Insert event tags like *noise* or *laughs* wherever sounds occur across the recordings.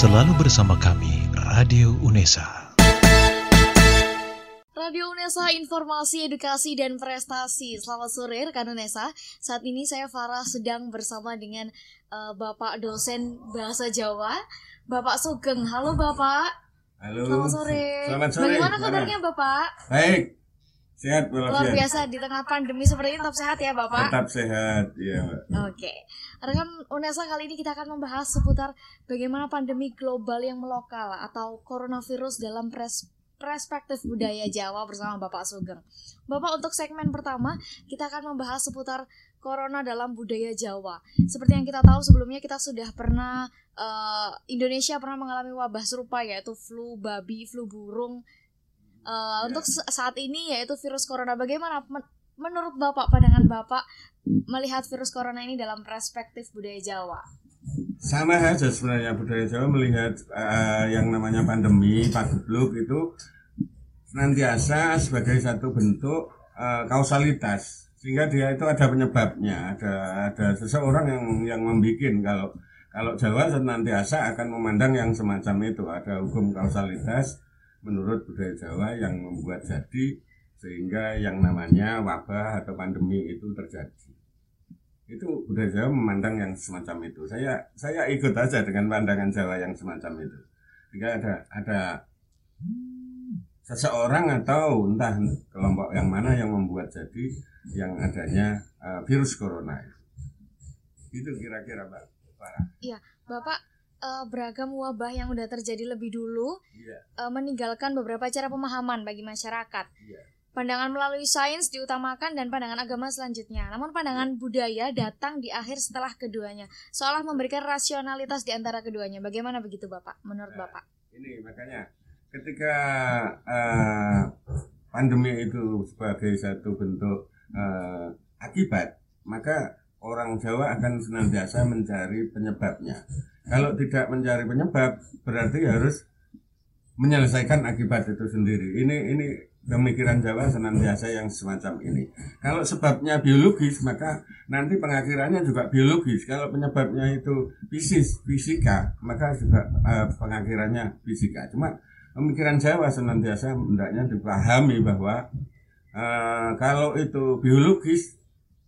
Selalu bersama kami, Radio UNESA. Radio Unesa Informasi, Edukasi, dan Prestasi. Selamat sore rekan Unesa. Saat ini saya Farah sedang bersama dengan uh, Bapak dosen Bahasa Jawa, Bapak Sugeng. Halo Bapak. Halo. Selamat sore. Selamat sore. Bagaimana kabarnya Bapak? Baik. Sehat Luar biasa di tengah pandemi seperti ini tetap sehat ya Bapak. Tetap sehat, ya. Oke, rekan Unesa kali ini kita akan membahas seputar bagaimana pandemi global yang melokal atau coronavirus dalam pres perspektif budaya Jawa bersama Bapak Sugeng. Bapak untuk segmen pertama kita akan membahas seputar corona dalam budaya Jawa. Seperti yang kita tahu sebelumnya kita sudah pernah eh, Indonesia pernah mengalami wabah serupa yaitu flu babi, flu burung. Eh, Untuk sa- saat ini yaitu virus corona. Bagaimana men- menurut Bapak pandangan Bapak melihat virus corona ini dalam perspektif budaya Jawa? Sama saja sebenarnya budaya Jawa melihat eh, yang namanya pandemi, pagebluk itu senantiasa sebagai satu bentuk eh, kausalitas sehingga dia itu ada penyebabnya, ada ada seseorang yang yang membuat kalau kalau Jawa senantiasa akan memandang yang semacam itu ada hukum kausalitas menurut budaya Jawa yang membuat jadi sehingga yang namanya wabah atau pandemi itu terjadi itu budaya Jawa memandang yang semacam itu. Saya saya ikut aja dengan pandangan Jawa yang semacam itu. Jika ada ada seseorang atau entah kelompok yang mana yang membuat jadi yang adanya eh, virus corona itu. Kira-kira Pak. Farah. Bapak eh, beragam wabah yang udah terjadi lebih dulu Iya, eh, meninggalkan beberapa cara pemahaman bagi masyarakat. iya. Pandangan melalui sains diutamakan dan pandangan agama selanjutnya. Namun pandangan budaya datang di akhir setelah keduanya, seolah memberikan rasionalitas di antara keduanya. Bagaimana begitu Bapak? Menurut Nah. Bapak? Ini makanya ketika eh, pandemi itu sebagai satu bentuk eh, akibat, maka orang Jawa akan senantiasa mencari penyebabnya. Kalau tidak mencari penyebab, berarti harus menyelesaikan akibat itu sendiri. Ini ini pemikiran Jawa senantiasa yang semacam ini. Kalau sebabnya biologis, maka nanti pengakhirannya juga biologis. Kalau penyebabnya itu fisis, fisika, maka juga eh, pengakhirannya fisika. Cuma pemikiran Jawa senantiasa hendaknya dipahami bahwa eh, kalau itu biologis,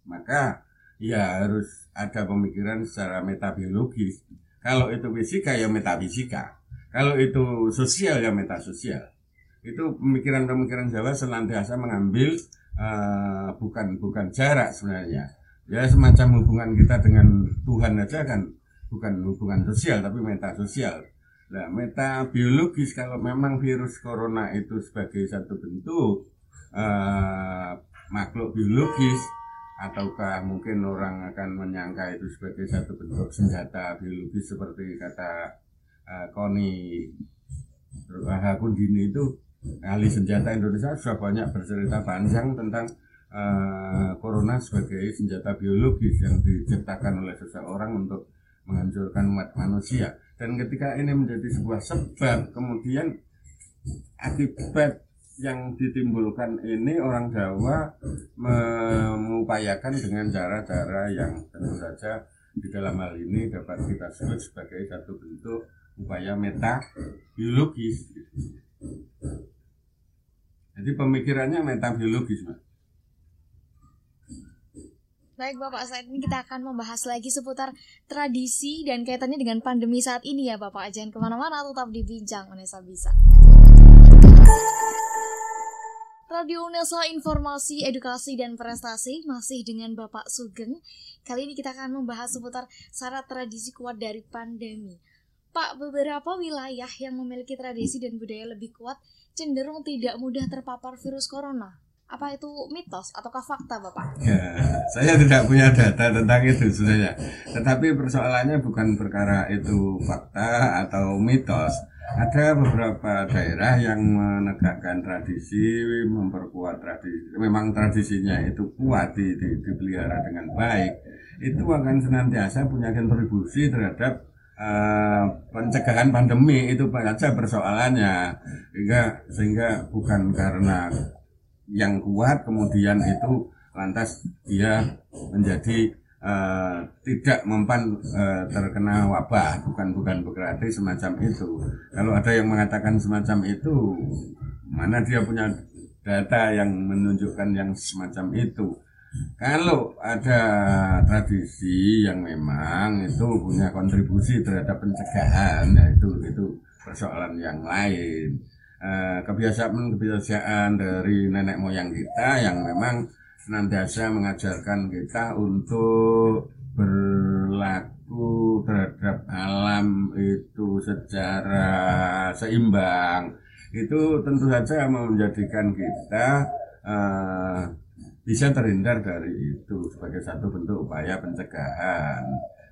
maka ya harus ada pemikiran secara metabiologis. Kalau itu fisika ya metafisika. Kalau itu sosial ya metasosial. Itu pemikiran-pemikiran Jawa senantiasa mengambil eh, bukan bukan jarak sebenarnya. Ya semacam hubungan kita dengan Tuhan aja kan bukan hubungan sosial tapi metasosial. Nah, metabiologis kalau memang virus corona itu sebagai satu bentuk eh, makhluk biologis ataukah mungkin orang akan menyangka itu sebagai satu bentuk senjata biologis seperti kata eh, Koni Hakundini itu ahli senjata Indonesia sudah banyak bercerita panjang tentang eh, corona sebagai senjata biologis yang diciptakan oleh seseorang untuk menghancurkan umat manusia. Dan ketika ini menjadi sebuah sebab kemudian akibat yang ditimbulkan ini orang Jawa mengupayakan dengan cara-cara yang tentu saja di dalam hal ini dapat kita sebut sebagai satu bentuk upaya meta biologis. Jadi pemikirannya meta biologis, Mas. Baik Bapak, saat ini kita akan membahas lagi seputar tradisi dan kaitannya dengan pandemi saat ini ya Bapak. Jangan ke mana-mana, tetap dibincang Unesa Bisa. Radio Unesa Informasi, Edukasi, dan Prestasi masih dengan Bapak Sugeng. Kali ini kita akan membahas seputar syarat tradisi kuat dari pandemi. Pak, beberapa wilayah yang memiliki tradisi dan budaya lebih kuat cenderung tidak mudah terpapar virus corona. Apa itu mitos ataukah fakta, Bapak? Ya, saya tidak punya data tentang itu sebenarnya. Tetapi persoalannya bukan perkara itu fakta atau mitos. Ada beberapa daerah yang menegakkan tradisi, memperkuat tradisi. Memang tradisinya itu kuat di, di, dengan baik. Itu akan senantiasa punya kontribusi terhadap eh, pencegahan pandemi itu saja persoalannya. Sehingga sehingga bukan karena yang kuat kemudian itu lantas dia menjadi eh, tidak mempan eh, terkena wabah, bukan bukan berarti semacam itu. Kalau ada yang mengatakan semacam itu, mana dia punya data yang menunjukkan yang semacam itu. Kalau ada tradisi yang memang itu punya kontribusi terhadap pencegahan, ya itu itu persoalan yang lain. Eh, kebiasaan-kebiasaan dari nenek moyang kita yang memang senantiasa mengajarkan kita untuk berlaku terhadap alam itu secara seimbang. Itu tentu saja menjadikan kita uh, bisa terhindar dari itu sebagai satu bentuk upaya pencegahan.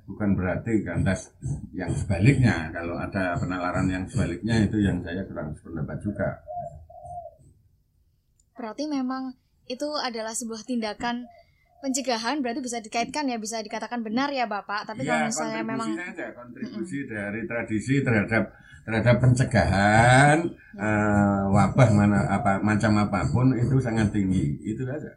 Bukan berarti kandas yang sebaliknya. Kalau ada penalaran yang sebaliknya itu yang saya kurang sependapat juga. Berarti memang itu adalah sebuah tindakan pencegahan berarti bisa dikaitkan ya bisa dikatakan benar ya bapak. Tapi ya, kalau misalnya memang aja, kontribusi mm -mm. dari tradisi terhadap terhadap pencegahan uh, wabah mana apa macam apa pun itu sangat tinggi. Itu saja.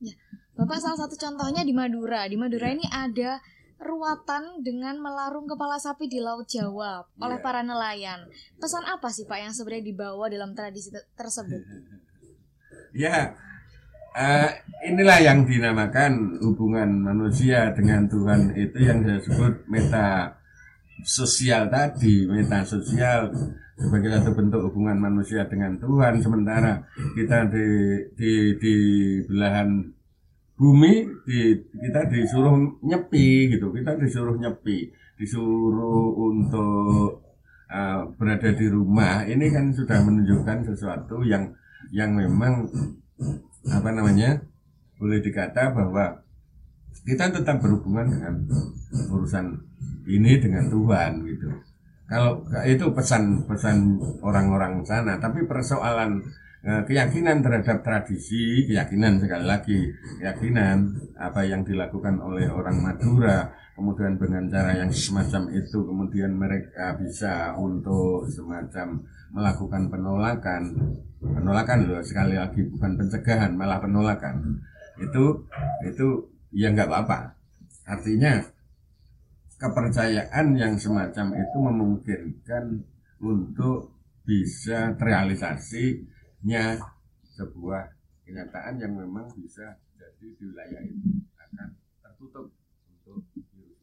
Ya. Bapak salah satu contohnya di Madura. Di Madura ya. ini ada ruatan dengan melarung kepala sapi di Laut Jawa oleh ya. para nelayan. Pesan apa sih pak yang sebenarnya dibawa dalam tradisi tersebut? *laughs* Ya uh, inilah yang dinamakan hubungan manusia dengan Tuhan. Itu yang saya sebut meta sosial tadi meta sosial. Sebagai satu bentuk hubungan manusia dengan Tuhan. Sementara kita di di di belahan bumi di, kita disuruh nyepi gitu. Kita disuruh nyepi disuruh untuk uh, berada di rumah. Ini kan sudah menunjukkan sesuatu yang yang memang apa namanya boleh dikata bahwa kita tetap berhubungan dengan urusan ini dengan Tuhan gitu. Kalau itu pesan-pesan orang-orang sana, tapi persoalan eh, keyakinan terhadap tradisi, keyakinan sekali lagi, keyakinan apa yang dilakukan oleh orang Madura, kemudian dengan cara yang semacam itu, kemudian mereka bisa untuk semacam melakukan penolakan. Penolakan loh sekali lagi bukan pencegahan malah penolakan. Itu itu ya nggak apa-apa. Artinya kepercayaan yang semacam itu memungkinkan untuk bisa terrealisasinya sebuah kenyataan yang memang bisa jadi di wilayah itu akan tertutup untuk virus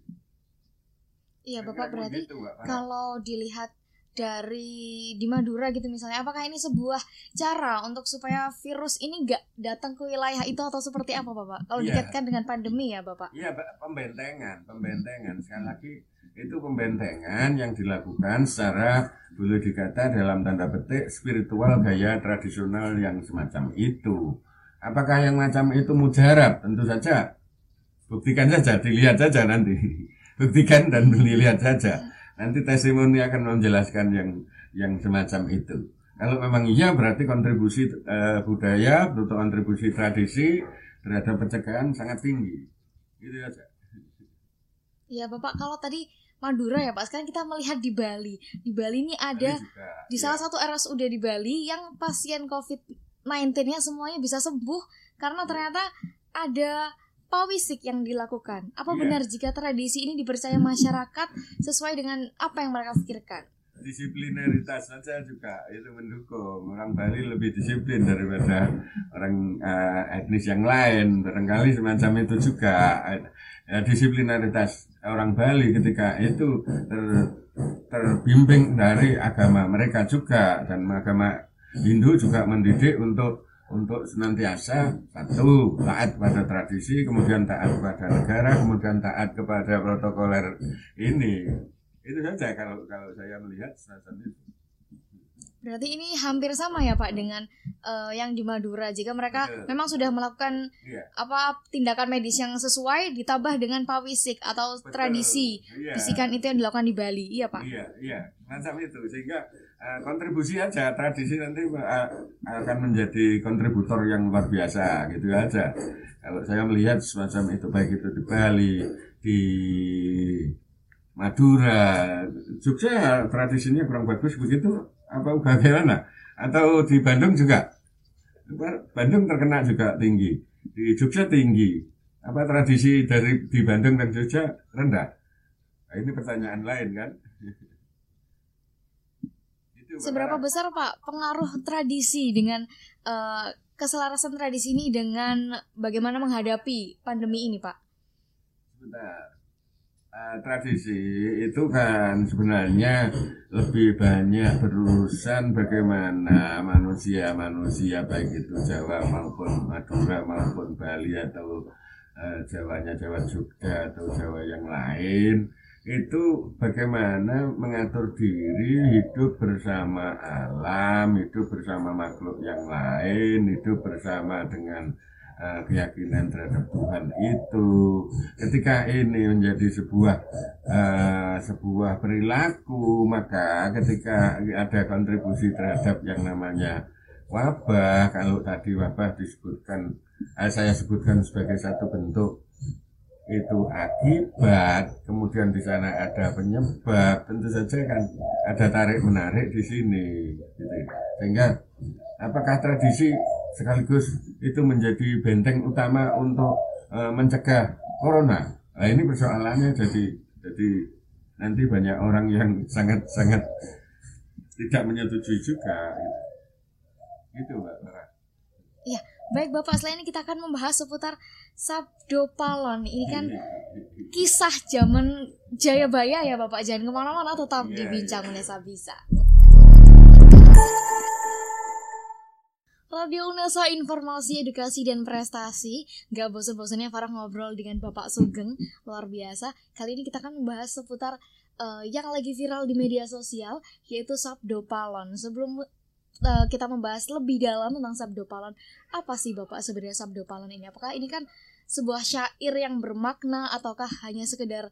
Iya, Bapak berarti gitu, kalau dilihat dari di Madura gitu misalnya apakah ini sebuah cara untuk supaya virus ini nggak datang ke wilayah itu atau seperti apa bapak? Kalau ya. dikaitkan dengan pandemi ya bapak. Iya pembentengan pembentengan. Sekali lagi itu pembentengan yang dilakukan secara boleh dikata dalam tanda petik spiritual gaya tradisional yang semacam itu. Apakah yang macam itu mujarab? Tentu saja. Buktikan saja dilihat saja nanti. *laughs* Buktikan dan dilihat saja Nanti testimoni akan menjelaskan yang yang semacam itu. Kalau memang iya berarti kontribusi uh, budaya atau kontribusi tradisi terhadap pencegahan sangat tinggi. Gitu aja. Iya Bapak, kalau tadi Madura ya Pak, sekarang kita melihat di Bali. Di Bali ini ada juga, di salah ya. satu RSUD di Bali yang pasien COVID-19-nya semuanya bisa sembuh karena ternyata ada pawisik yang dilakukan. Apa yeah. benar jika tradisi ini dipercaya masyarakat sesuai dengan apa yang mereka pikirkan? Disiplineritas saja juga itu mendukung orang Bali lebih disiplin daripada orang uh, etnis yang lain barangkali semacam itu juga ya, disiplineritas orang Bali ketika itu ter, terbimbing dari agama mereka juga dan agama Hindu juga mendidik untuk untuk senantiasa satu taat pada tradisi, kemudian taat pada negara, kemudian taat kepada protokoler ini. Itu saja kalau kalau saya melihat semacam itu. Berarti ini hampir sama ya Pak dengan uh, yang di Madura. Jika mereka Betul. memang sudah melakukan iya. apa tindakan medis yang sesuai ditambah dengan pawisik atau Betul. tradisi iya. bisikan itu yang dilakukan di Bali. Iya Pak. Iya, iya. Macam itu sehingga uh, kontribusi aja tradisi nanti uh, akan menjadi kontributor yang luar biasa gitu aja. Kalau saya melihat semacam itu baik itu di Bali, di Madura, Jogja tradisinya kurang bagus begitu apa bagaimana? Atau di Bandung juga? Bandung terkena juga tinggi, di Jogja tinggi, apa tradisi dari di Bandung dan Jogja rendah? Nah, ini pertanyaan lain kan? *laughs* Itu, Seberapa besar Pak pengaruh tradisi dengan uh, keselarasan tradisi ini dengan bagaimana menghadapi pandemi ini Pak? Sebentar. Uh, tradisi itu kan sebenarnya lebih banyak berurusan bagaimana manusia-manusia baik itu Jawa maupun Madura maupun Bali atau uh, Jawanya Jawa Jogja atau Jawa yang lain itu bagaimana mengatur diri hidup bersama alam hidup bersama makhluk yang lain hidup bersama dengan uh, keyakinan terhadap Tuhan itu. Ketika ini menjadi sebuah uh, sebuah perilaku maka ketika ada kontribusi terhadap yang namanya wabah kalau tadi wabah disebutkan uh, saya sebutkan sebagai satu bentuk itu akibat kemudian di sana ada penyebab tentu saja kan ada tarik menarik di sini gitu. sehingga apakah tradisi sekaligus itu menjadi benteng utama untuk e, mencegah corona. Nah, ini persoalannya jadi jadi nanti banyak orang yang sangat sangat tidak menyetujui juga. Itu, Mbak Iya, baik Bapak. Selain ini kita akan membahas seputar Sabdo Palon. Ini kan iya. kisah zaman Jayabaya ya Bapak. Jangan ke mana-mana, tetap yeah, dibincang yeah. Unesa bisa. Radio Unesa Informasi, Edukasi, dan Prestasi Gak bosan-bosannya Farah ngobrol dengan Bapak Sugeng Luar biasa Kali ini kita akan membahas seputar uh, Yang lagi viral di media sosial Yaitu Sabdo Palon Sebelum uh, kita membahas lebih dalam tentang Sabdo Palon Apa sih Bapak sebenarnya Sabdo Palon ini? Apakah ini kan sebuah syair yang bermakna Ataukah hanya sekedar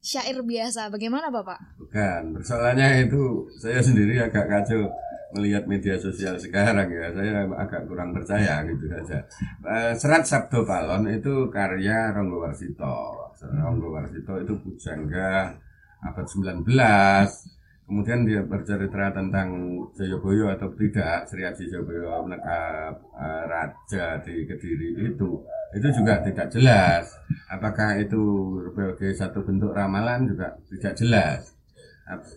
syair biasa? Bagaimana Bapak? Bukan, persoalannya itu saya sendiri agak kacau melihat media sosial sekarang ya saya agak kurang percaya gitu saja uh, serat Sabdo Palon itu karya Ronggo Warsito Ronggo Warsito itu pujangga abad 19 kemudian dia bercerita tentang Joyoboyo atau tidak Sri Haji Joyoboyo menekap uh, raja di Kediri itu itu juga tidak jelas. Apakah itu sebagai satu bentuk ramalan juga tidak jelas.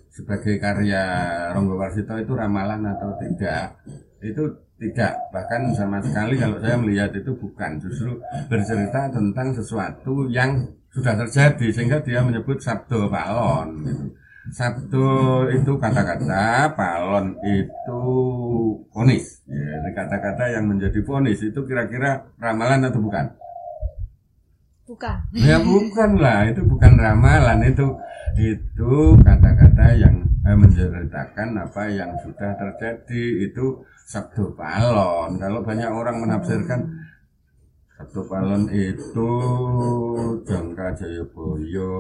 Sebagai karya Ronggo Warsito itu ramalan atau tidak? Itu tidak. Bahkan sama sekali kalau saya melihat itu bukan. Justru bercerita tentang sesuatu yang sudah terjadi sehingga dia menyebut Sabdo Palon gitu. Sabdo itu kata-kata, palon itu ponis. Ya, kata-kata yang menjadi ponis itu kira-kira ramalan atau bukan? Bukan. Ya bukan lah, itu bukan ramalan itu itu kata-kata yang eh, menceritakan apa yang sudah terjadi itu sabdo palon kalau banyak orang menafsirkan sabdo palon itu jangka Jayabaya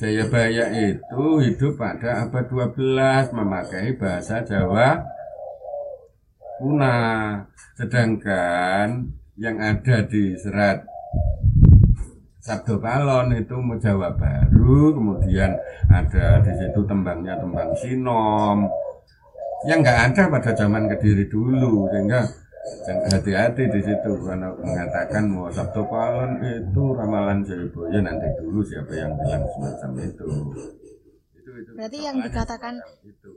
Jayabaya itu hidup pada abad 12 memakai bahasa Jawa kuna. Sedangkan yang ada di serat Sabdo Palon itu Jawa Baru, kemudian ada di situ tembangnya tembang Sinom, yang nggak ada pada zaman Kediri dulu, sehingga hati-hati di situ karena mengatakan mau Sabdo Palon itu ramalan Jayabaya nanti dulu siapa yang bilang semacam itu. itu, itu Berarti yang dikatakan itu.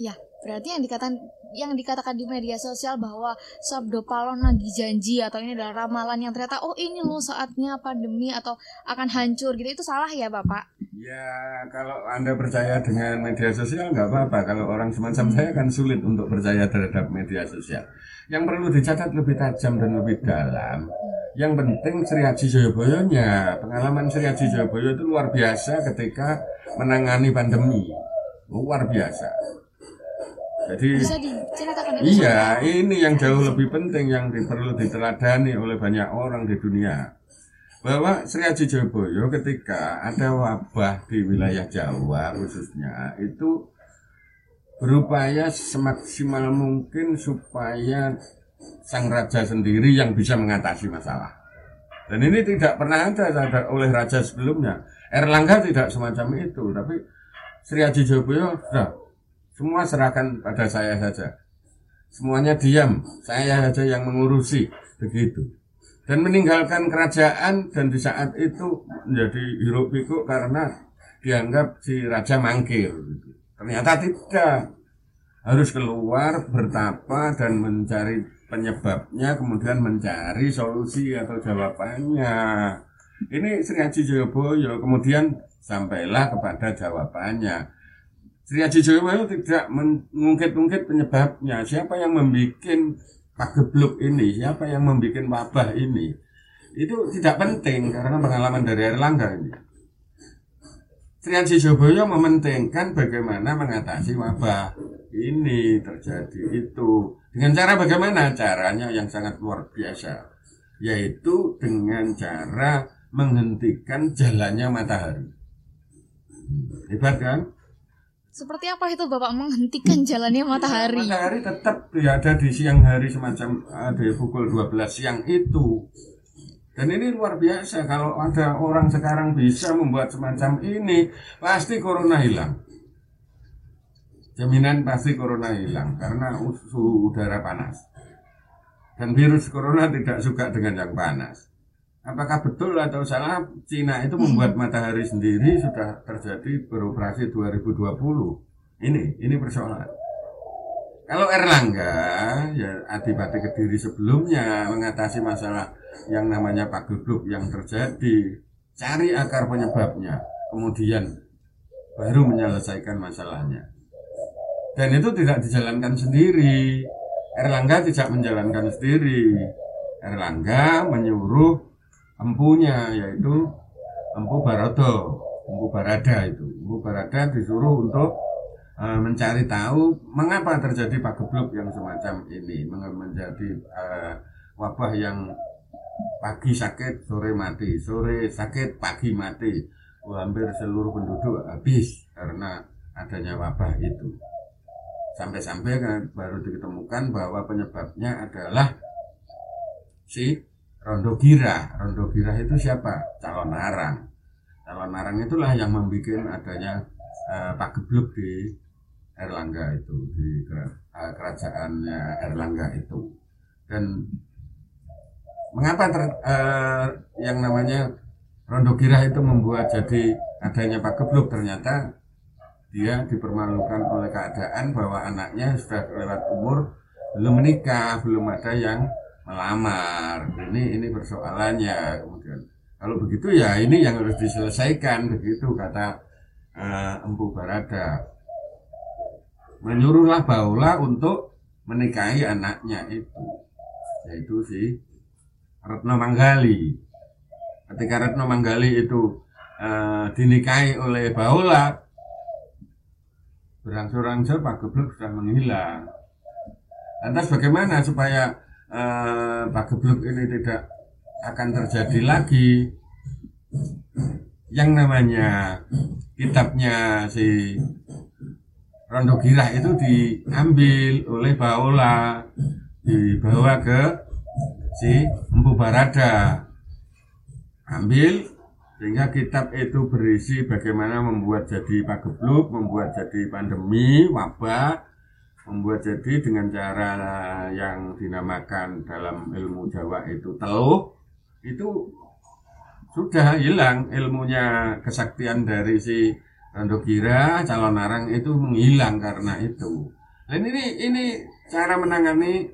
Ya, berarti yang dikatakan yang dikatakan di media sosial bahwa Sabdo Palon lagi janji atau ini adalah ramalan yang ternyata oh ini loh saatnya pandemi atau akan hancur gitu itu salah ya Bapak? Ya kalau Anda percaya dengan media sosial nggak apa-apa kalau orang semacam saya kan sulit untuk percaya terhadap media sosial. Yang perlu dicatat lebih tajam dan lebih dalam. Yang penting Sri Haji Joyoboyonya pengalaman Sri Haji Joyoboyo itu luar biasa ketika menangani pandemi luar biasa jadi bisa diceritakan Iya, ini yang jauh lebih penting yang perlu diteladani oleh banyak orang di dunia. Bahwa Sri Haji Joyoboyo ketika ada wabah di wilayah Jawa khususnya itu berupaya semaksimal mungkin supaya sang raja sendiri yang bisa mengatasi masalah. Dan ini tidak pernah ada oleh raja sebelumnya. Erlangga tidak semacam itu, tapi Sri Haji Joyoboyo sudah semua serahkan pada saya saja. Semuanya diam, saya saja yang mengurusi. Begitu. Dan meninggalkan kerajaan dan di saat itu menjadi hiruk pikuk karena dianggap si raja mangkir. Ternyata tidak. Harus keluar bertapa dan mencari penyebabnya kemudian mencari solusi atau jawabannya. Ini Sri Haji Joyoboyo kemudian sampailah kepada jawabannya. Sri Haji Joyoboyo tidak mengungkit-ungkit penyebabnya. Siapa yang membuat pagebluk ini, siapa yang membuat wabah ini. Itu tidak penting karena pengalaman dari Erlangga ini. Sri Haji Joyoboyo mementingkan bagaimana mengatasi wabah ini terjadi itu dengan cara bagaimana caranya yang sangat luar biasa yaitu dengan cara menghentikan jalannya matahari hebat kan seperti apa itu Bapak menghentikan jalannya matahari matahari tetap berada di siang hari semacam di pukul 12 siang itu dan ini luar biasa kalau ada orang sekarang bisa membuat semacam ini, pasti corona hilang. Jaminan pasti corona hilang karena suhu udara panas. Dan virus corona tidak suka dengan yang panas. Apakah betul atau salah Cina itu membuat matahari sendiri sudah terjadi beroperasi 2020? Ini, ini persoalan. Kalau Erlangga, ya adipati kediri sebelumnya mengatasi masalah yang namanya pagebluk yang terjadi, cari akar penyebabnya, kemudian baru menyelesaikan masalahnya. Dan itu tidak dijalankan sendiri. Erlangga tidak menjalankan sendiri. Erlangga menyuruh empunya yaitu empu Barodo, empu Barada itu. Empu Barada disuruh untuk uh, mencari tahu mengapa terjadi pagebluk yang semacam ini, menjadi uh, wabah yang pagi sakit sore mati. Sore sakit pagi mati. Oh, hampir seluruh penduduk habis karena adanya wabah itu. Sampai-sampai kan baru ditemukan bahwa penyebabnya adalah si Rondo Gira Rondo Gira itu siapa? Calon narang calon narang itulah yang membuat adanya uh, Pak Gebluk di Erlangga itu di uh, kerajaannya Erlangga itu. Dan mengapa ter, uh, yang namanya Rondo Girah itu membuat jadi adanya Pak Gebluk ternyata dia dipermalukan oleh keadaan bahwa anaknya sudah lewat umur belum menikah belum ada yang melamar ini ini persoalannya kemudian kalau begitu ya ini yang harus diselesaikan begitu kata uh, Empu Barada menyuruhlah Baula untuk menikahi anaknya itu yaitu si Retno Manggali. Ketika Retno Manggali itu uh, dinikahi oleh Baula, berangsur-angsur Pak Gebluk sudah menghilang. Lantas bagaimana supaya uh, Pak Gebluk ini tidak akan terjadi lagi? Yang namanya kitabnya si Rondo Girah itu diambil oleh Baola, dibawa ke si Empu Barada ambil sehingga kitab itu berisi bagaimana membuat jadi pagebluk, membuat jadi pandemi, wabah, membuat jadi dengan cara yang dinamakan dalam ilmu Jawa itu teluh, itu sudah hilang ilmunya kesaktian dari si Randogira calon narang itu menghilang karena itu. Dan ini ini cara menangani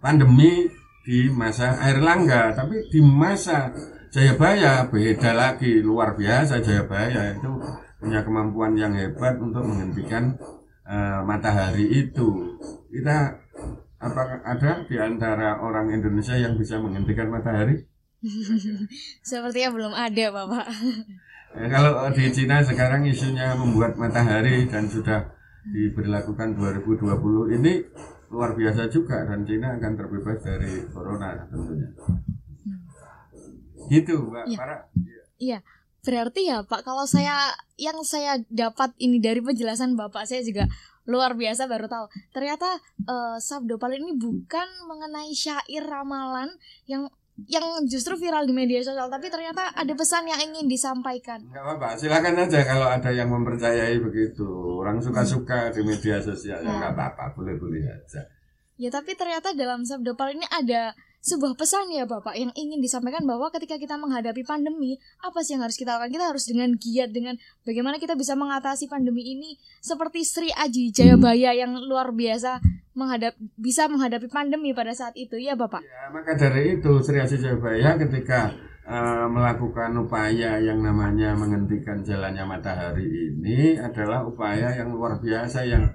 pandemi di masa air langga tapi di masa Jayabaya beda lagi luar biasa Jayabaya itu punya kemampuan yang hebat untuk menghentikan uh, matahari itu kita apakah ada di antara orang Indonesia yang bisa menghentikan matahari *laughs* sepertinya belum ada bapak ya, kalau di Cina sekarang isunya membuat matahari dan sudah diberlakukan 2020 ini luar biasa juga dan Cina akan terbebas dari corona tentunya. Hmm. Gitu, Mbak ya. Para. Iya. Berarti ya Pak, kalau saya yang saya dapat ini dari penjelasan Bapak saya juga luar biasa baru tahu. Ternyata uh, Sabdo Palin ini bukan mengenai syair ramalan yang yang justru viral di media sosial tapi ternyata ada pesan yang ingin disampaikan. Nggak apa-apa silakan aja kalau ada yang mempercayai begitu. Orang suka-suka di media sosial ya nggak apa-apa boleh-boleh aja. Ya tapi ternyata dalam sabda pal ini ada sebuah pesan ya Bapak yang ingin disampaikan bahwa ketika kita menghadapi pandemi, apa sih yang harus kita lakukan? Kita harus dengan giat dengan bagaimana kita bisa mengatasi pandemi ini seperti Sri Aji Jayabaya yang luar biasa menghadap bisa menghadapi pandemi pada saat itu ya Bapak. Ya, maka dari itu Sri Aji Jayabaya ketika uh, melakukan upaya yang namanya menghentikan jalannya matahari ini adalah upaya yang luar biasa yang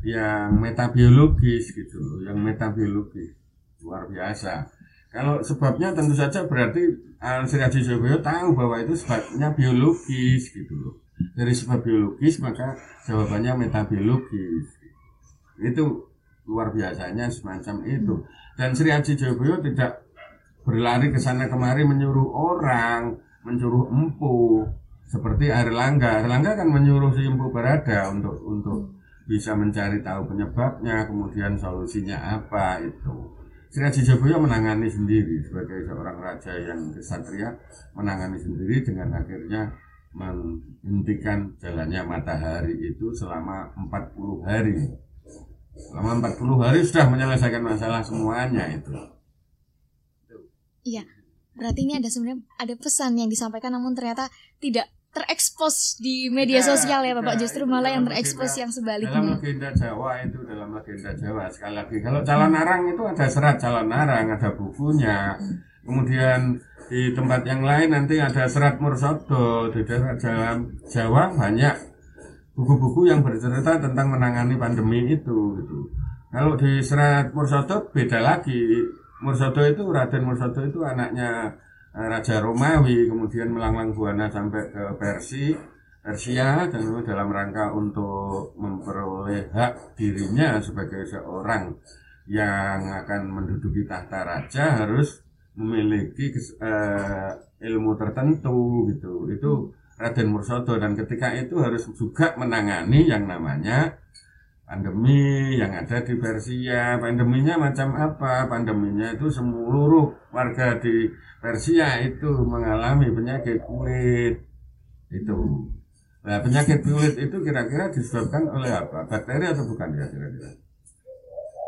yang metabiologis gitu yang metabiologis luar biasa. Kalau sebabnya tentu saja berarti Al Sri Haji Jogoyo tahu bahwa itu sebabnya biologis gitu loh. Dari sebab biologis maka jawabannya metabiologis. Itu luar biasanya semacam itu. Dan Sri Haji Jogoyo tidak berlari ke sana kemari menyuruh orang, menyuruh empu seperti Air Langga. Air Langga kan menyuruh si empu berada untuk untuk bisa mencari tahu penyebabnya, kemudian solusinya apa itu. Sri Haji menangani sendiri sebagai seorang raja yang kesatria menangani sendiri dengan akhirnya menghentikan jalannya matahari itu selama 40 hari. Selama 40 hari sudah menyelesaikan masalah semuanya itu. Iya. Berarti ini ada sebenarnya ada pesan yang disampaikan namun ternyata tidak terekspos di media ya, sosial ya Bapak. Justru malah yang terekspos yang sebaliknya dalam legenda Jawa itu dalam legenda Jawa sekali lagi. Kalau calon narang itu ada serat calon narang ada bukunya. Kemudian di tempat yang lain nanti ada serat mursodo. Di daerah dalam Jawa banyak buku-buku yang bercerita tentang menangani pandemi itu gitu. Kalau di serat mursodo beda lagi. Mursodo itu Raden Mursodo itu anaknya Raja Romawi kemudian melanglang buana sampai ke Persia Persia dan itu dalam rangka untuk memperoleh hak dirinya sebagai seorang yang akan menduduki tahta raja harus memiliki uh, ilmu tertentu gitu. Itu Raden Mursodo dan ketika itu harus juga menangani yang namanya pandemi yang ada di Persia. Pandeminya macam apa? Pandeminya itu seluruh warga di Persia itu mengalami penyakit kulit. Itu. Nah, penyakit kulit itu kira-kira disebabkan oleh apa? Bakteri atau bukan ya kira-kira?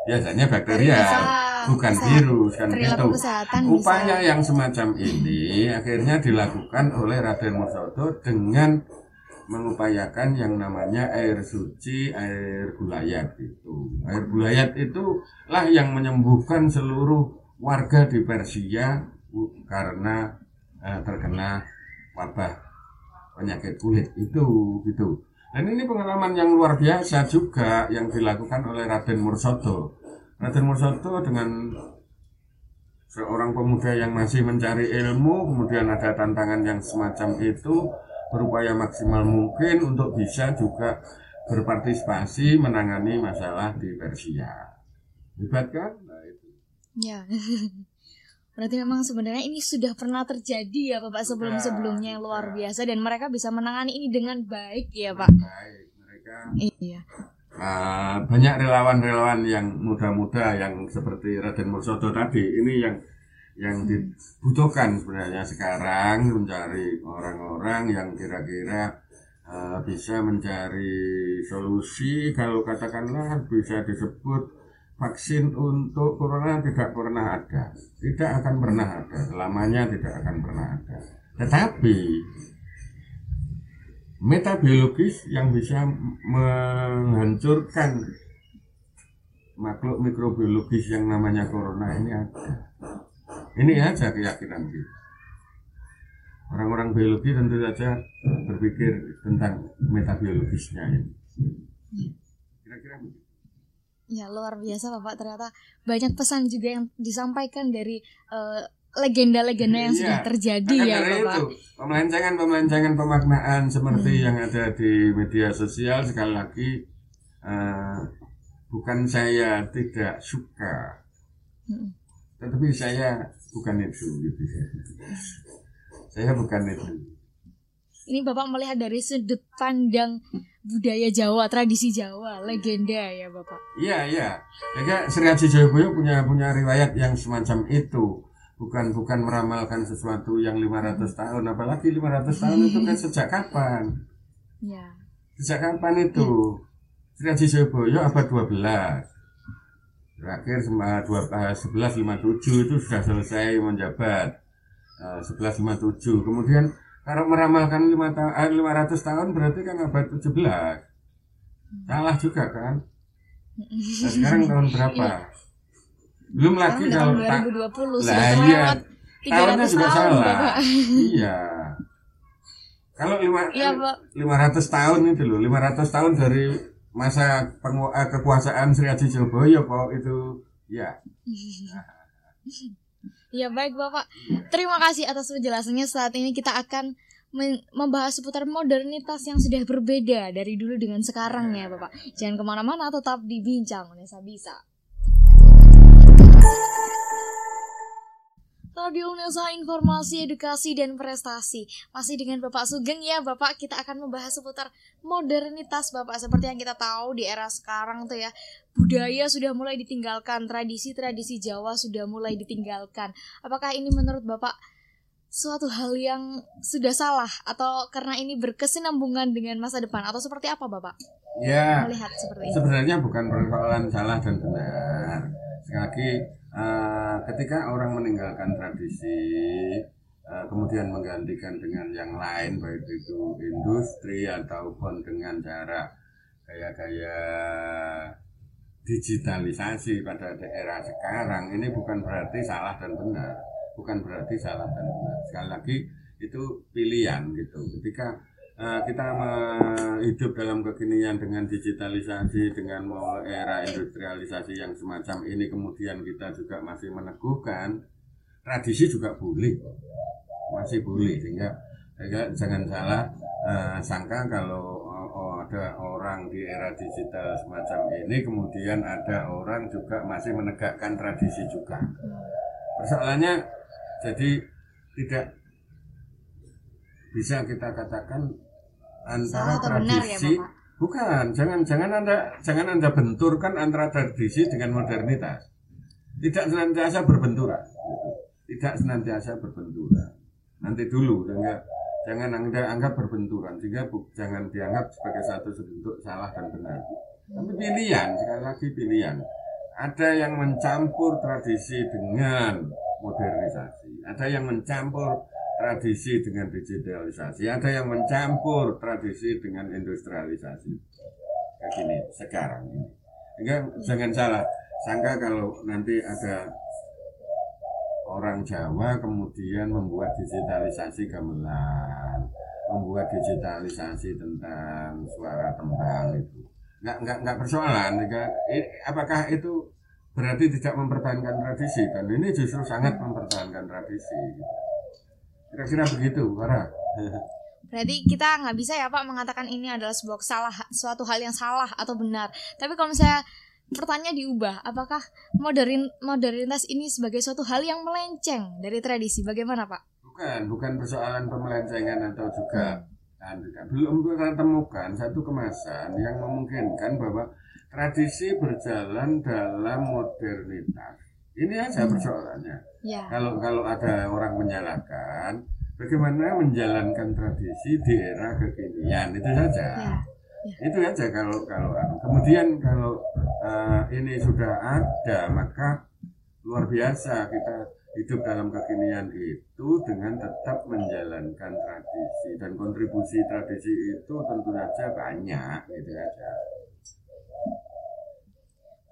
Biasanya bakteri ya, bukan bisa, virus kan itu. Upaya bisa. yang semacam ini akhirnya dilakukan oleh Raden Musodo dengan mengupayakan yang namanya air suci, air gulayat itu. Air gulayat itu lah yang menyembuhkan seluruh warga di Persia karena eh, terkena wabah penyakit kulit itu gitu. Dan ini pengalaman yang luar biasa juga yang dilakukan oleh Raden Mursodo. Raden Mursodo dengan seorang pemuda yang masih mencari ilmu, kemudian ada tantangan yang semacam itu, berupaya maksimal mungkin untuk bisa juga berpartisipasi menangani masalah di Persia. Hebat kan? Nah, itu. Ya. *laughs* Berarti memang sebenarnya ini sudah pernah terjadi ya Bapak sebelum-sebelumnya yang luar biasa dan mereka bisa menangani ini dengan baik ya Pak. Baik, mereka. Iya. Uh, banyak relawan-relawan yang muda-muda yang seperti Raden Mursodo tadi ini yang yang dibutuhkan sebenarnya sekarang mencari orang-orang yang kira-kira uh, bisa mencari solusi. Kalau katakanlah bisa disebut vaksin untuk corona tidak pernah ada. Tidak akan pernah ada. Selamanya tidak akan pernah ada. Tetapi metabiologis yang bisa menghancurkan makhluk mikrobiologis yang namanya corona ini ada ini aja keyakinan kita. Orang-orang biologi tentu saja berpikir tentang metabiologisnya ini. Kira-kira begitu. Ya luar biasa Bapak ternyata banyak pesan juga yang disampaikan dari uh, legenda-legenda yang iya. sudah terjadi ya Bapak. Itu, pemancangan-pemancangan pemaknaan seperti hmm. yang ada di media sosial sekali lagi uh, bukan saya tidak suka. Hmm tetapi saya bukan itu gitu. Saya bukan itu ini bapak melihat dari sudut pandang budaya Jawa tradisi Jawa legenda ya bapak. Iya iya. Ya Sri Haji Jayaboyo punya punya riwayat yang semacam itu. Bukan bukan meramalkan sesuatu yang 500 tahun. Apalagi 500 tahun itu kan *laughs* sejak kapan? Ya sejak kapan itu? Sri Haji Jayaboyo abad 12 terakhir sembilan dua eh, sebelas lima tujuh itu sudah selesai menjabat sebelas lima tujuh kemudian kalau meramalkan lima tahun lima ratus tahun berarti kan abad tujuh belas salah juga kan nah, sekarang tahun berapa Iya. belum lagi kalau tak 2020 Lah, iya. tahunnya 300 juga tahun salah Bapak. iya kalau lima Pak. 500 tahun itu loh 500 tahun dari masa pengu- eh, kekuasaan Sri Haji Joboyo kok itu ya *laughs* Ya baik Bapak. Terima kasih atas penjelasannya. Saat ini kita akan membahas seputar modernitas yang sudah berbeda dari dulu dengan sekarang ya Bapak. Jangan ke mana-mana, tetap di Bincang Unesa Bisa. Radio Unesa Informasi, Edukasi, dan Prestasi Masih dengan Bapak Sugeng ya. Bapak Kita akan membahas seputar modernitas Bapak. Seperti yang kita tahu di era sekarang tuh ya Budaya sudah mulai ditinggalkan Tradisi-tradisi Jawa sudah mulai ditinggalkan. Apakah ini menurut Bapak suatu hal yang sudah salah? Atau karena ini berkesinambungan dengan masa depan? Atau seperti apa Bapak? Ya melihat seperti ini. sebenarnya bukan persoalan salah dan benar. Sekali lagi eh, ketika orang meninggalkan tradisi eh, kemudian menggantikan dengan yang lain baik itu industri ataupun dengan cara gaya-gaya digitalisasi pada daerah sekarang ini bukan berarti salah dan benar. Bukan berarti salah dan benar. Sekali lagi itu pilihan gitu. Ketika kita me- hidup dalam kekinian dengan digitalisasi dengan era industrialisasi yang semacam ini. Kemudian kita juga masih meneguhkan tradisi juga boleh masih boleh sehingga, sehingga jangan salah eh, sangka kalau oh, ada orang di era digital semacam ini kemudian ada orang juga masih menegakkan tradisi juga. Persoalannya jadi tidak bisa kita katakan antara Salah atau benar ya, tradisi Bapak? bukan jangan jangan anda jangan anda benturkan antara tradisi dengan modernitas tidak senantiasa berbenturan gitu. tidak senantiasa berbenturan nanti dulu sehingga jangan anda anggap berbenturan sehingga bu- jangan dianggap sebagai satu bentuk salah dan benar tapi pilihan sekali lagi pilihan ada yang mencampur tradisi dengan modernisasi ada yang mencampur tradisi dengan digitalisasi. Ada yang mencampur tradisi dengan industrialisasi. Kayak gini sekarang ini. Sehingga jangan salah. Sangka kalau nanti ada orang Jawa kemudian membuat digitalisasi gamelan membuat digitalisasi tentang suara tembang itu. Nggak nggak nggak persoalan i- apakah itu berarti tidak mempertahankan tradisi? Dan ini justru sangat mempertahankan tradisi kira-kira begitu Farah Berarti kita nggak bisa ya Pak mengatakan ini adalah sebuah salah suatu hal yang salah atau benar. Tapi kalau misalnya pertanyaan diubah, apakah modern modernitas ini sebagai suatu hal yang melenceng dari tradisi? Bagaimana Pak? bukan bukan persoalan pemelencengan atau juga tidak. belum kita temukan satu kemasan yang memungkinkan bahwa tradisi berjalan dalam modernitas ini aja persoalannya Ya. kalau kalau ada orang menyalahkan bagaimana menjalankan tradisi di era kekinian itu saja Ya. itu aja kalau kalau anu. kemudian kalau eh, ini sudah ada maka luar biasa kita hidup dalam kekinian itu dengan tetap menjalankan tradisi dan kontribusi tradisi itu tentu saja banyak gitu aja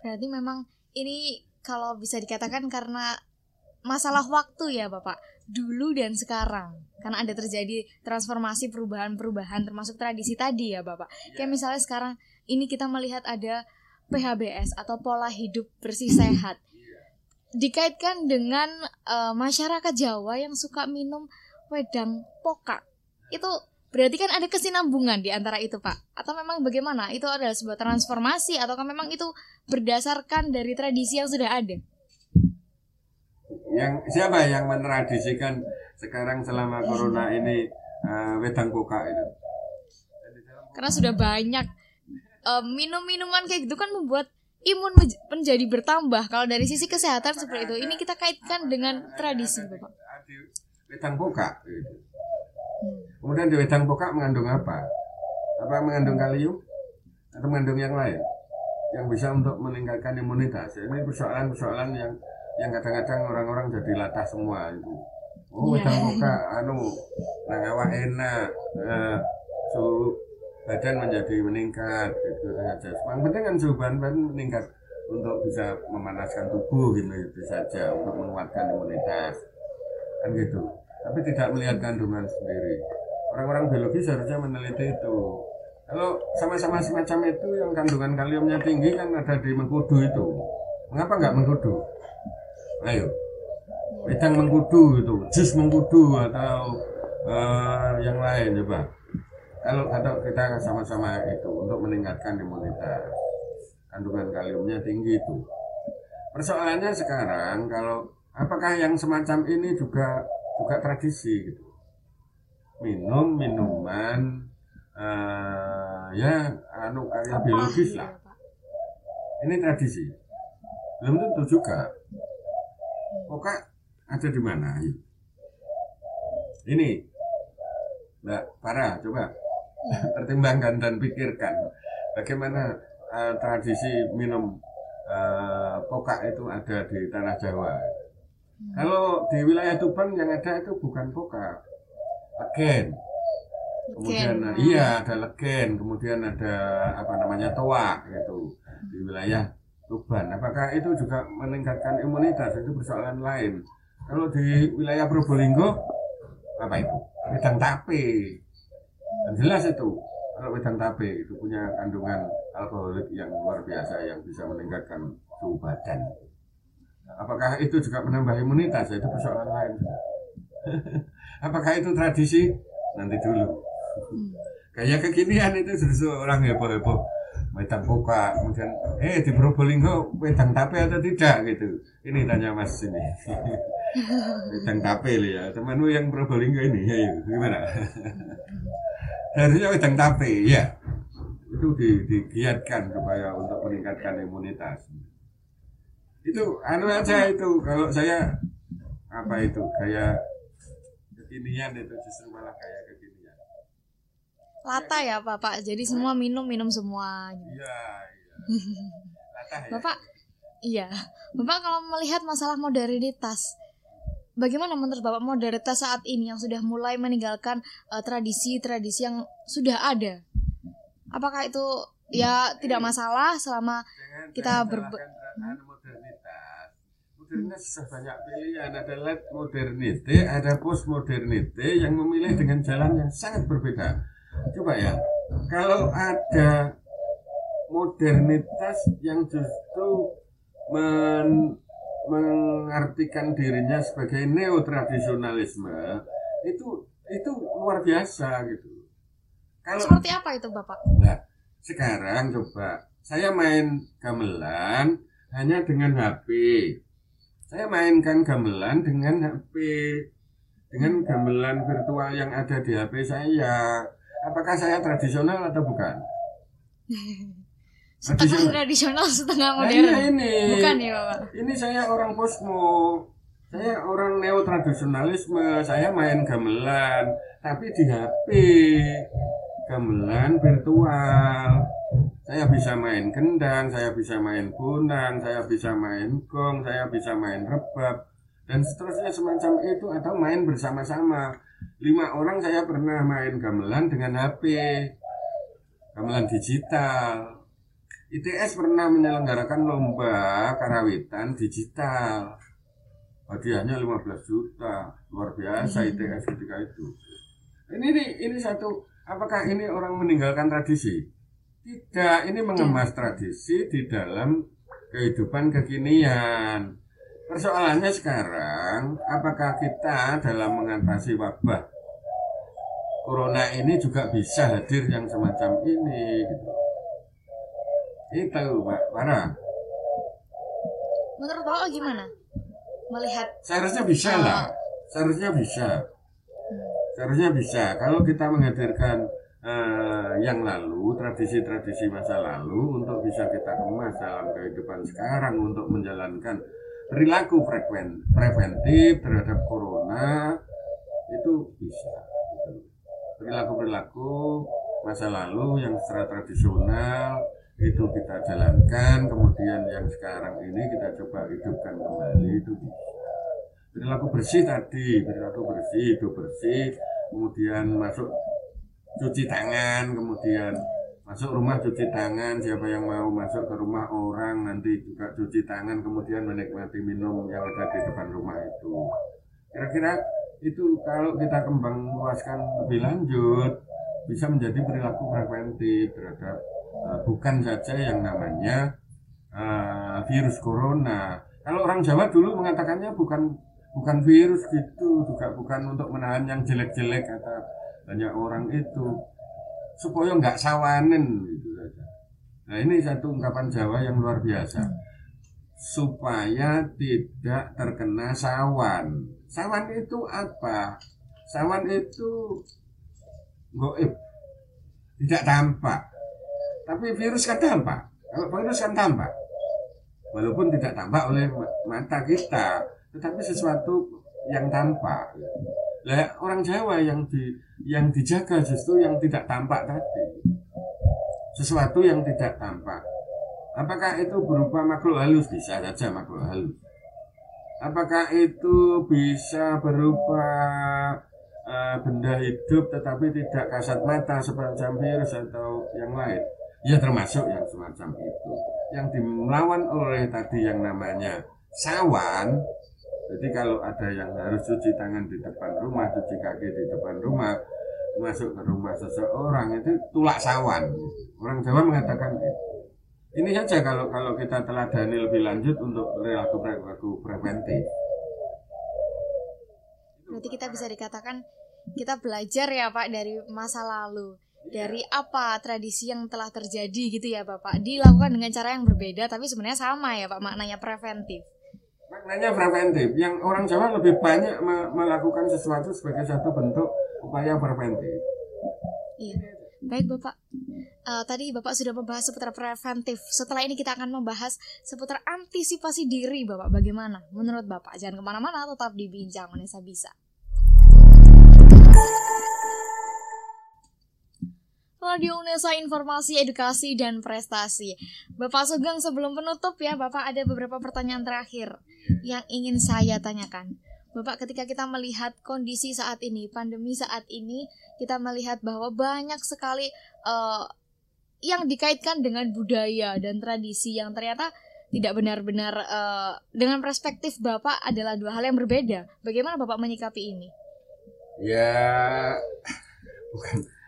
Berarti memang ini kalau bisa dikatakan karena masalah waktu ya Bapak. Dulu dan sekarang. Karena ada terjadi transformasi perubahan-perubahan termasuk tradisi tadi ya Bapak. Kayak misalnya sekarang ini kita melihat ada PHBS atau pola hidup bersih sehat. Dikaitkan dengan eh, masyarakat Jawa yang suka minum wedang pokak. Itu berarti kan ada kesinambungan di antara itu Pak. Atau memang bagaimana? Itu adalah sebuah transformasi ataukah memang itu berdasarkan dari tradisi yang sudah ada. yang siapa yang mentradisikan sekarang selama corona ini eh, wedang koka itu Karena sudah banyak eh, minum-minuman kayak gitu kan membuat imun menj- menjadi bertambah. Kalau dari sisi kesehatan seperti itu, ini kita kaitkan dengan tradisi, Bapak. wedang koka gitu. Hmm. kemudian di wedang koka mengandung apa apa mengandung kalium atau mengandung yang lain yang bisa untuk meningkatkan imunitas. Ini persoalan-persoalan yang yang kadang-kadang orang-orang jadi latah semua itu. Oh, yeah. muka anu nang awak enak. Eh, suhu badan menjadi meningkat gitu saja. Yang penting kan suhu badan meningkat untuk bisa memanaskan tubuh gitu itu saja untuk menguatkan imunitas kan gitu tapi tidak melihat kandungan sendiri. Orang-orang biologis harusnya meneliti itu. Kalau sama-sama semacam itu yang kandungan kaliumnya tinggi kan ada di mengkudu itu. Mengapa nggak mengkudu? Ayo. Wedang mengkudu itu jus mengkudu atau eh, yang lain coba. Kalau atau kita sama-sama itu untuk meningkatkan imunitas. Kandungan kaliumnya tinggi itu. Persoalannya sekarang kalau apakah yang semacam ini juga juga tradisi gitu? Minum minuman eh, ya anu karya biologis lah. Ini tradisi. Belum tentu juga. Pokok ada di mana? Ini. Mbak Farah coba. Pertimbangkan dan pikirkan. Bagaimana eh, tradisi minum eh, pokak itu ada di tanah Jawa kalau di wilayah Tuban yang ada itu bukan pokak legen. Kemudian Ken. iya ada legen kemudian ada apa namanya toa gitu. Di wilayah Tuban. Apakah itu juga meningkatkan imunitas? Itu persoalan lain. Kalau di wilayah Probolinggo apa itu? Wedang tape. Dan jelas itu kalau wedang tape itu punya kandungan alkoholik yang luar biasa yang bisa meningkatkan suhu badan apakah itu juga menambah imunitas? Itu persoalan lain. *laughs* Apakah itu tradisi? Nanti dulu. Hmm. kayak kekinian itu justru orang heboh-heboh. Wedang buka kemudian eh di Probolinggo wedang tape atau tidak? Gitu. Ini tanya mas ini. *laughs* Wedang tape ya. Temanmu yang Probolinggo ini ya, ya. Gimana? *laughs* Harusnya wedang tape ya. Itu di, digiatkan supaya untuk meningkatkan imunitas itu anu aja itu kalau saya apa itu kayak kekinian itu justru malah kayak kekinian Lata ya Bapak. Jadi semua minum minum semua. Iya, iya. *laughs* Latah ya. Bapak, iya. Bapak kalau melihat masalah modernitas, bagaimana menurut Bapak modernitas saat ini yang sudah mulai meninggalkan eh, tradisi-tradisi yang sudah ada? Apakah itu ya tidak masalah selama Jangan- kita jangan modernitas. Modernitas sudah banyak pilihan. Ada late modernite, ada post modernite yang memilih dengan jalan yang sangat berbeda. Coba ya, kalau ada modernitas yang justru men- mengartikan dirinya sebagai neotradisionalisme itu itu luar biasa gitu. Kalau seperti apa itu Bapak? Nah, sekarang coba saya main gamelan hanya dengan HP. Saya mainkan gamelan dengan HP. Dengan gamelan virtual yang ada di HP saya. Apakah saya tradisional atau bukan? *laughs* Setengah tradisional, setengah Nah, modern. ini. Bukan ya Bapak? Ini saya orang posmo. Saya orang neotradisionalisme. Saya main gamelan, tapi di HP. Gamelan virtual. Saya bisa main kendang, saya bisa main bunang, saya bisa main gong, saya bisa main rebab, dan seterusnya semacam itu atau main bersama-sama. Lima orang saya pernah main gamelan dengan HP, gamelan digital. ITS pernah menyelenggarakan lomba karawitan digital. Hadiahnya 15 juta. Luar biasa ITS ketika itu. Ini ini, ini satu apakah ini orang meninggalkan tradisi? Tidak, ini mengemas tradisi di dalam kehidupan kekinian. Persoalannya sekarang, apakah kita dalam mengatasi wabah corona ini juga bisa hadir yang semacam ini gitu. Itu Pak Farah. Menurut Bapak gimana? Melihat Seharusnya bisa lah. Seharusnya bisa. Seharusnya bisa. Kalau kita menghadirkan eh, yang lalu, tradisi-tradisi masa lalu untuk bisa kita kemas dalam kehidupan sekarang untuk menjalankan perilaku frekuen, preventif terhadap corona itu bisa. gitu. Perilaku-perilaku masa lalu yang secara tradisional itu kita jalankan kemudian yang sekarang ini kita coba hidupkan kembali itu bisa perilaku bersih tadi perilaku bersih hidup bersih kemudian masuk cuci tangan kemudian masuk rumah cuci tangan siapa yang mau masuk ke rumah orang nanti juga cuci tangan kemudian menikmati minum yang ada di depan rumah itu kira-kira itu kalau kita kembang luaskan lebih lanjut bisa menjadi perilaku preventif terhadap uh, bukan saja yang namanya uh, virus corona. Kalau orang Jawa dulu mengatakannya bukan bukan virus gitu, juga bukan untuk menahan yang jelek-jelek kata banyak orang itu supaya nggak sawanen gitu saja. Nah ini satu ungkapan Jawa yang luar biasa supaya tidak terkena sawan. Sawan itu apa? Sawan itu goib, tidak tampak. Tapi virus kan tampak. Kalau virus kan tampak. Walaupun tidak tampak oleh mata kita, tetapi sesuatu yang tampak. Lah orang Jawa yang di yang dijaga justru yang tidak tampak tadi. Sesuatu yang tidak tampak. Apakah itu berupa makhluk halus? Bisa saja makhluk halus. Apakah itu bisa berupa uh, benda hidup tetapi tidak kasat mata seperti virus atau yang lain? Ya termasuk yang semacam itu. Yang dimelawan oleh tadi yang namanya sawan. Jadi kalau ada yang harus cuci tangan di depan rumah, cuci kaki di depan rumah, masuk ke rumah seseorang itu tulak sawan. Orang Jawa mengatakan itu. Ini saja kalau kalau kita teladani lebih lanjut untuk perilaku perilaku preventif. Berarti kita bisa dikatakan kita belajar ya Pak dari masa lalu dari apa tradisi yang telah terjadi gitu ya Bapak dilakukan dengan cara yang berbeda tapi sebenarnya sama ya Pak maknanya preventif maknanya preventif. Yang orang Jawa lebih banyak melakukan sesuatu sebagai satu bentuk upaya preventif. Iya. Baik Bapak. Uh, tadi Bapak sudah membahas seputar preventif. Setelah ini kita akan membahas seputar antisipasi diri Bapak. Bagaimana? Menurut Bapak jangan ke mana-mana tetap di bincang Unesa bisa Radio Unesa Informasi, Edukasi, dan Prestasi. Bapak Sugeng sebelum penutup ya, Bapak ada beberapa pertanyaan terakhir yang ingin saya tanyakan. Bapak ketika kita melihat kondisi saat ini, pandemi saat ini, kita melihat bahwa banyak sekali uh, yang dikaitkan dengan budaya dan tradisi yang ternyata tidak benar-benar uh, dengan perspektif Bapak adalah dua hal yang berbeda. Bagaimana Bapak menyikapi ini? Ya, bukan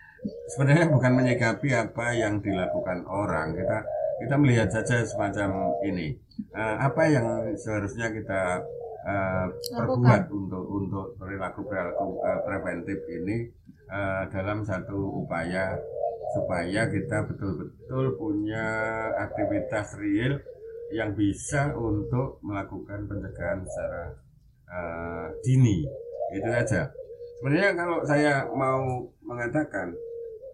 sebenarnya bukan menyikapi apa yang dilakukan orang. Kita kita melihat saja semacam ini. Uh, apa yang seharusnya kita uh, perbuat untuk untuk perilaku perilaku uh, preventif ini uh, dalam satu upaya supaya kita betul-betul punya aktivitas real yang bisa untuk melakukan pencegahan secara uh, dini. Itu saja. Sebenarnya kalau saya mau mengatakan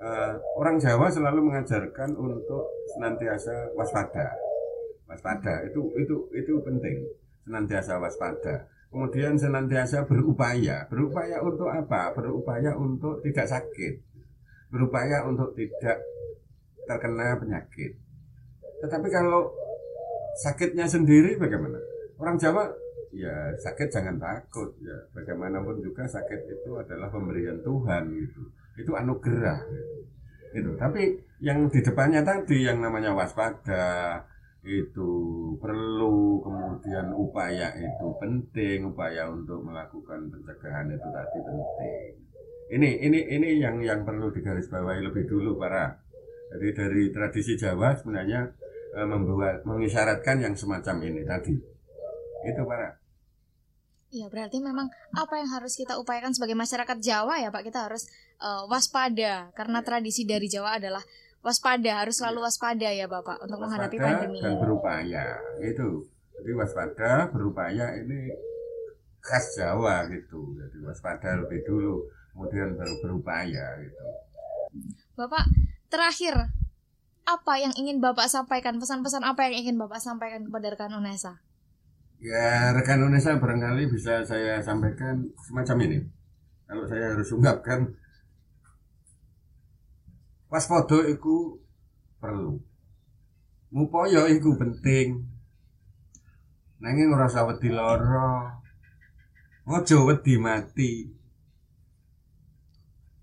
uh, orang Jawa selalu mengajarkan untuk senantiasa waspada. Waspada itu itu itu penting. Senantiasa waspada. Kemudian senantiasa berupaya. Berupaya untuk apa? Berupaya untuk tidak sakit. Berupaya untuk tidak terkena penyakit. Tetapi kalau sakitnya sendiri bagaimana? Orang Jawa ya sakit jangan takut ya. Bagaimanapun juga sakit itu adalah pemberian Tuhan gitu. Itu anugerah itu tapi yang di depannya tadi yang namanya waspada itu perlu kemudian upaya itu penting upaya untuk melakukan pencegahan itu tadi penting. Ini ini ini yang yang perlu digarisbawahi lebih dulu para jadi dari tradisi Jawa sebenarnya e, membuat mengisyaratkan yang semacam ini tadi itu para Iya, berarti memang apa yang harus kita upayakan sebagai masyarakat Jawa ya Pak, kita harus uh, waspada karena tradisi dari Jawa adalah waspada, harus selalu waspada ya Bapak untuk waspada menghadapi pandemi. Dan berupaya, itu. Jadi waspada, berupaya ini khas Jawa gitu. Jadi waspada lebih dulu, kemudian baru berupaya gitu. Bapak, terakhir apa yang ingin Bapak sampaikan, pesan-pesan apa yang ingin Bapak sampaikan kepada rekan Unesa? Ya, rekan Indonesia barangkali bisa saya sampaikan semacam ini. Kalau saya harus ungkapkan, waspada itu perlu. ngupaya iku penting. Nanging usah wedi lara. Aja wedi mati.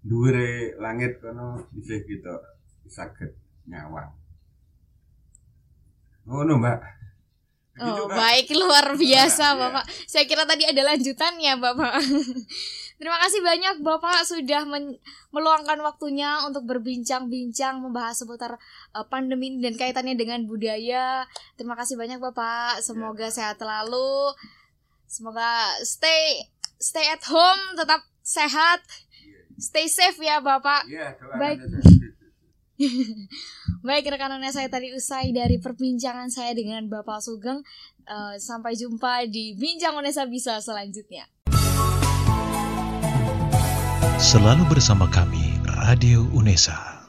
Dhuwure langit kono isih kita saged nyawang. Ngono mbak Oh, Begitu, Kak. baik luar biasa, Iya. Bapak. Saya kira tadi ada lanjutannya, Bapak. *laughs* Terima kasih banyak Bapak sudah men- meluangkan waktunya untuk berbincang-bincang membahas seputar uh, pandemi dan kaitannya dengan budaya. Terima kasih banyak Bapak. Semoga sehat selalu. Semoga stay stay at home, tetap sehat. Stay safe ya, Bapak. Iya, doakan Baik. *laughs* Baik rekan-rekan saya tadi usai dari perbincangan saya dengan Bapak Sugeng. Eh, sampai jumpa di Bincang Unesa Bisa selanjutnya. Selalu bersama kami, Radio UNESA.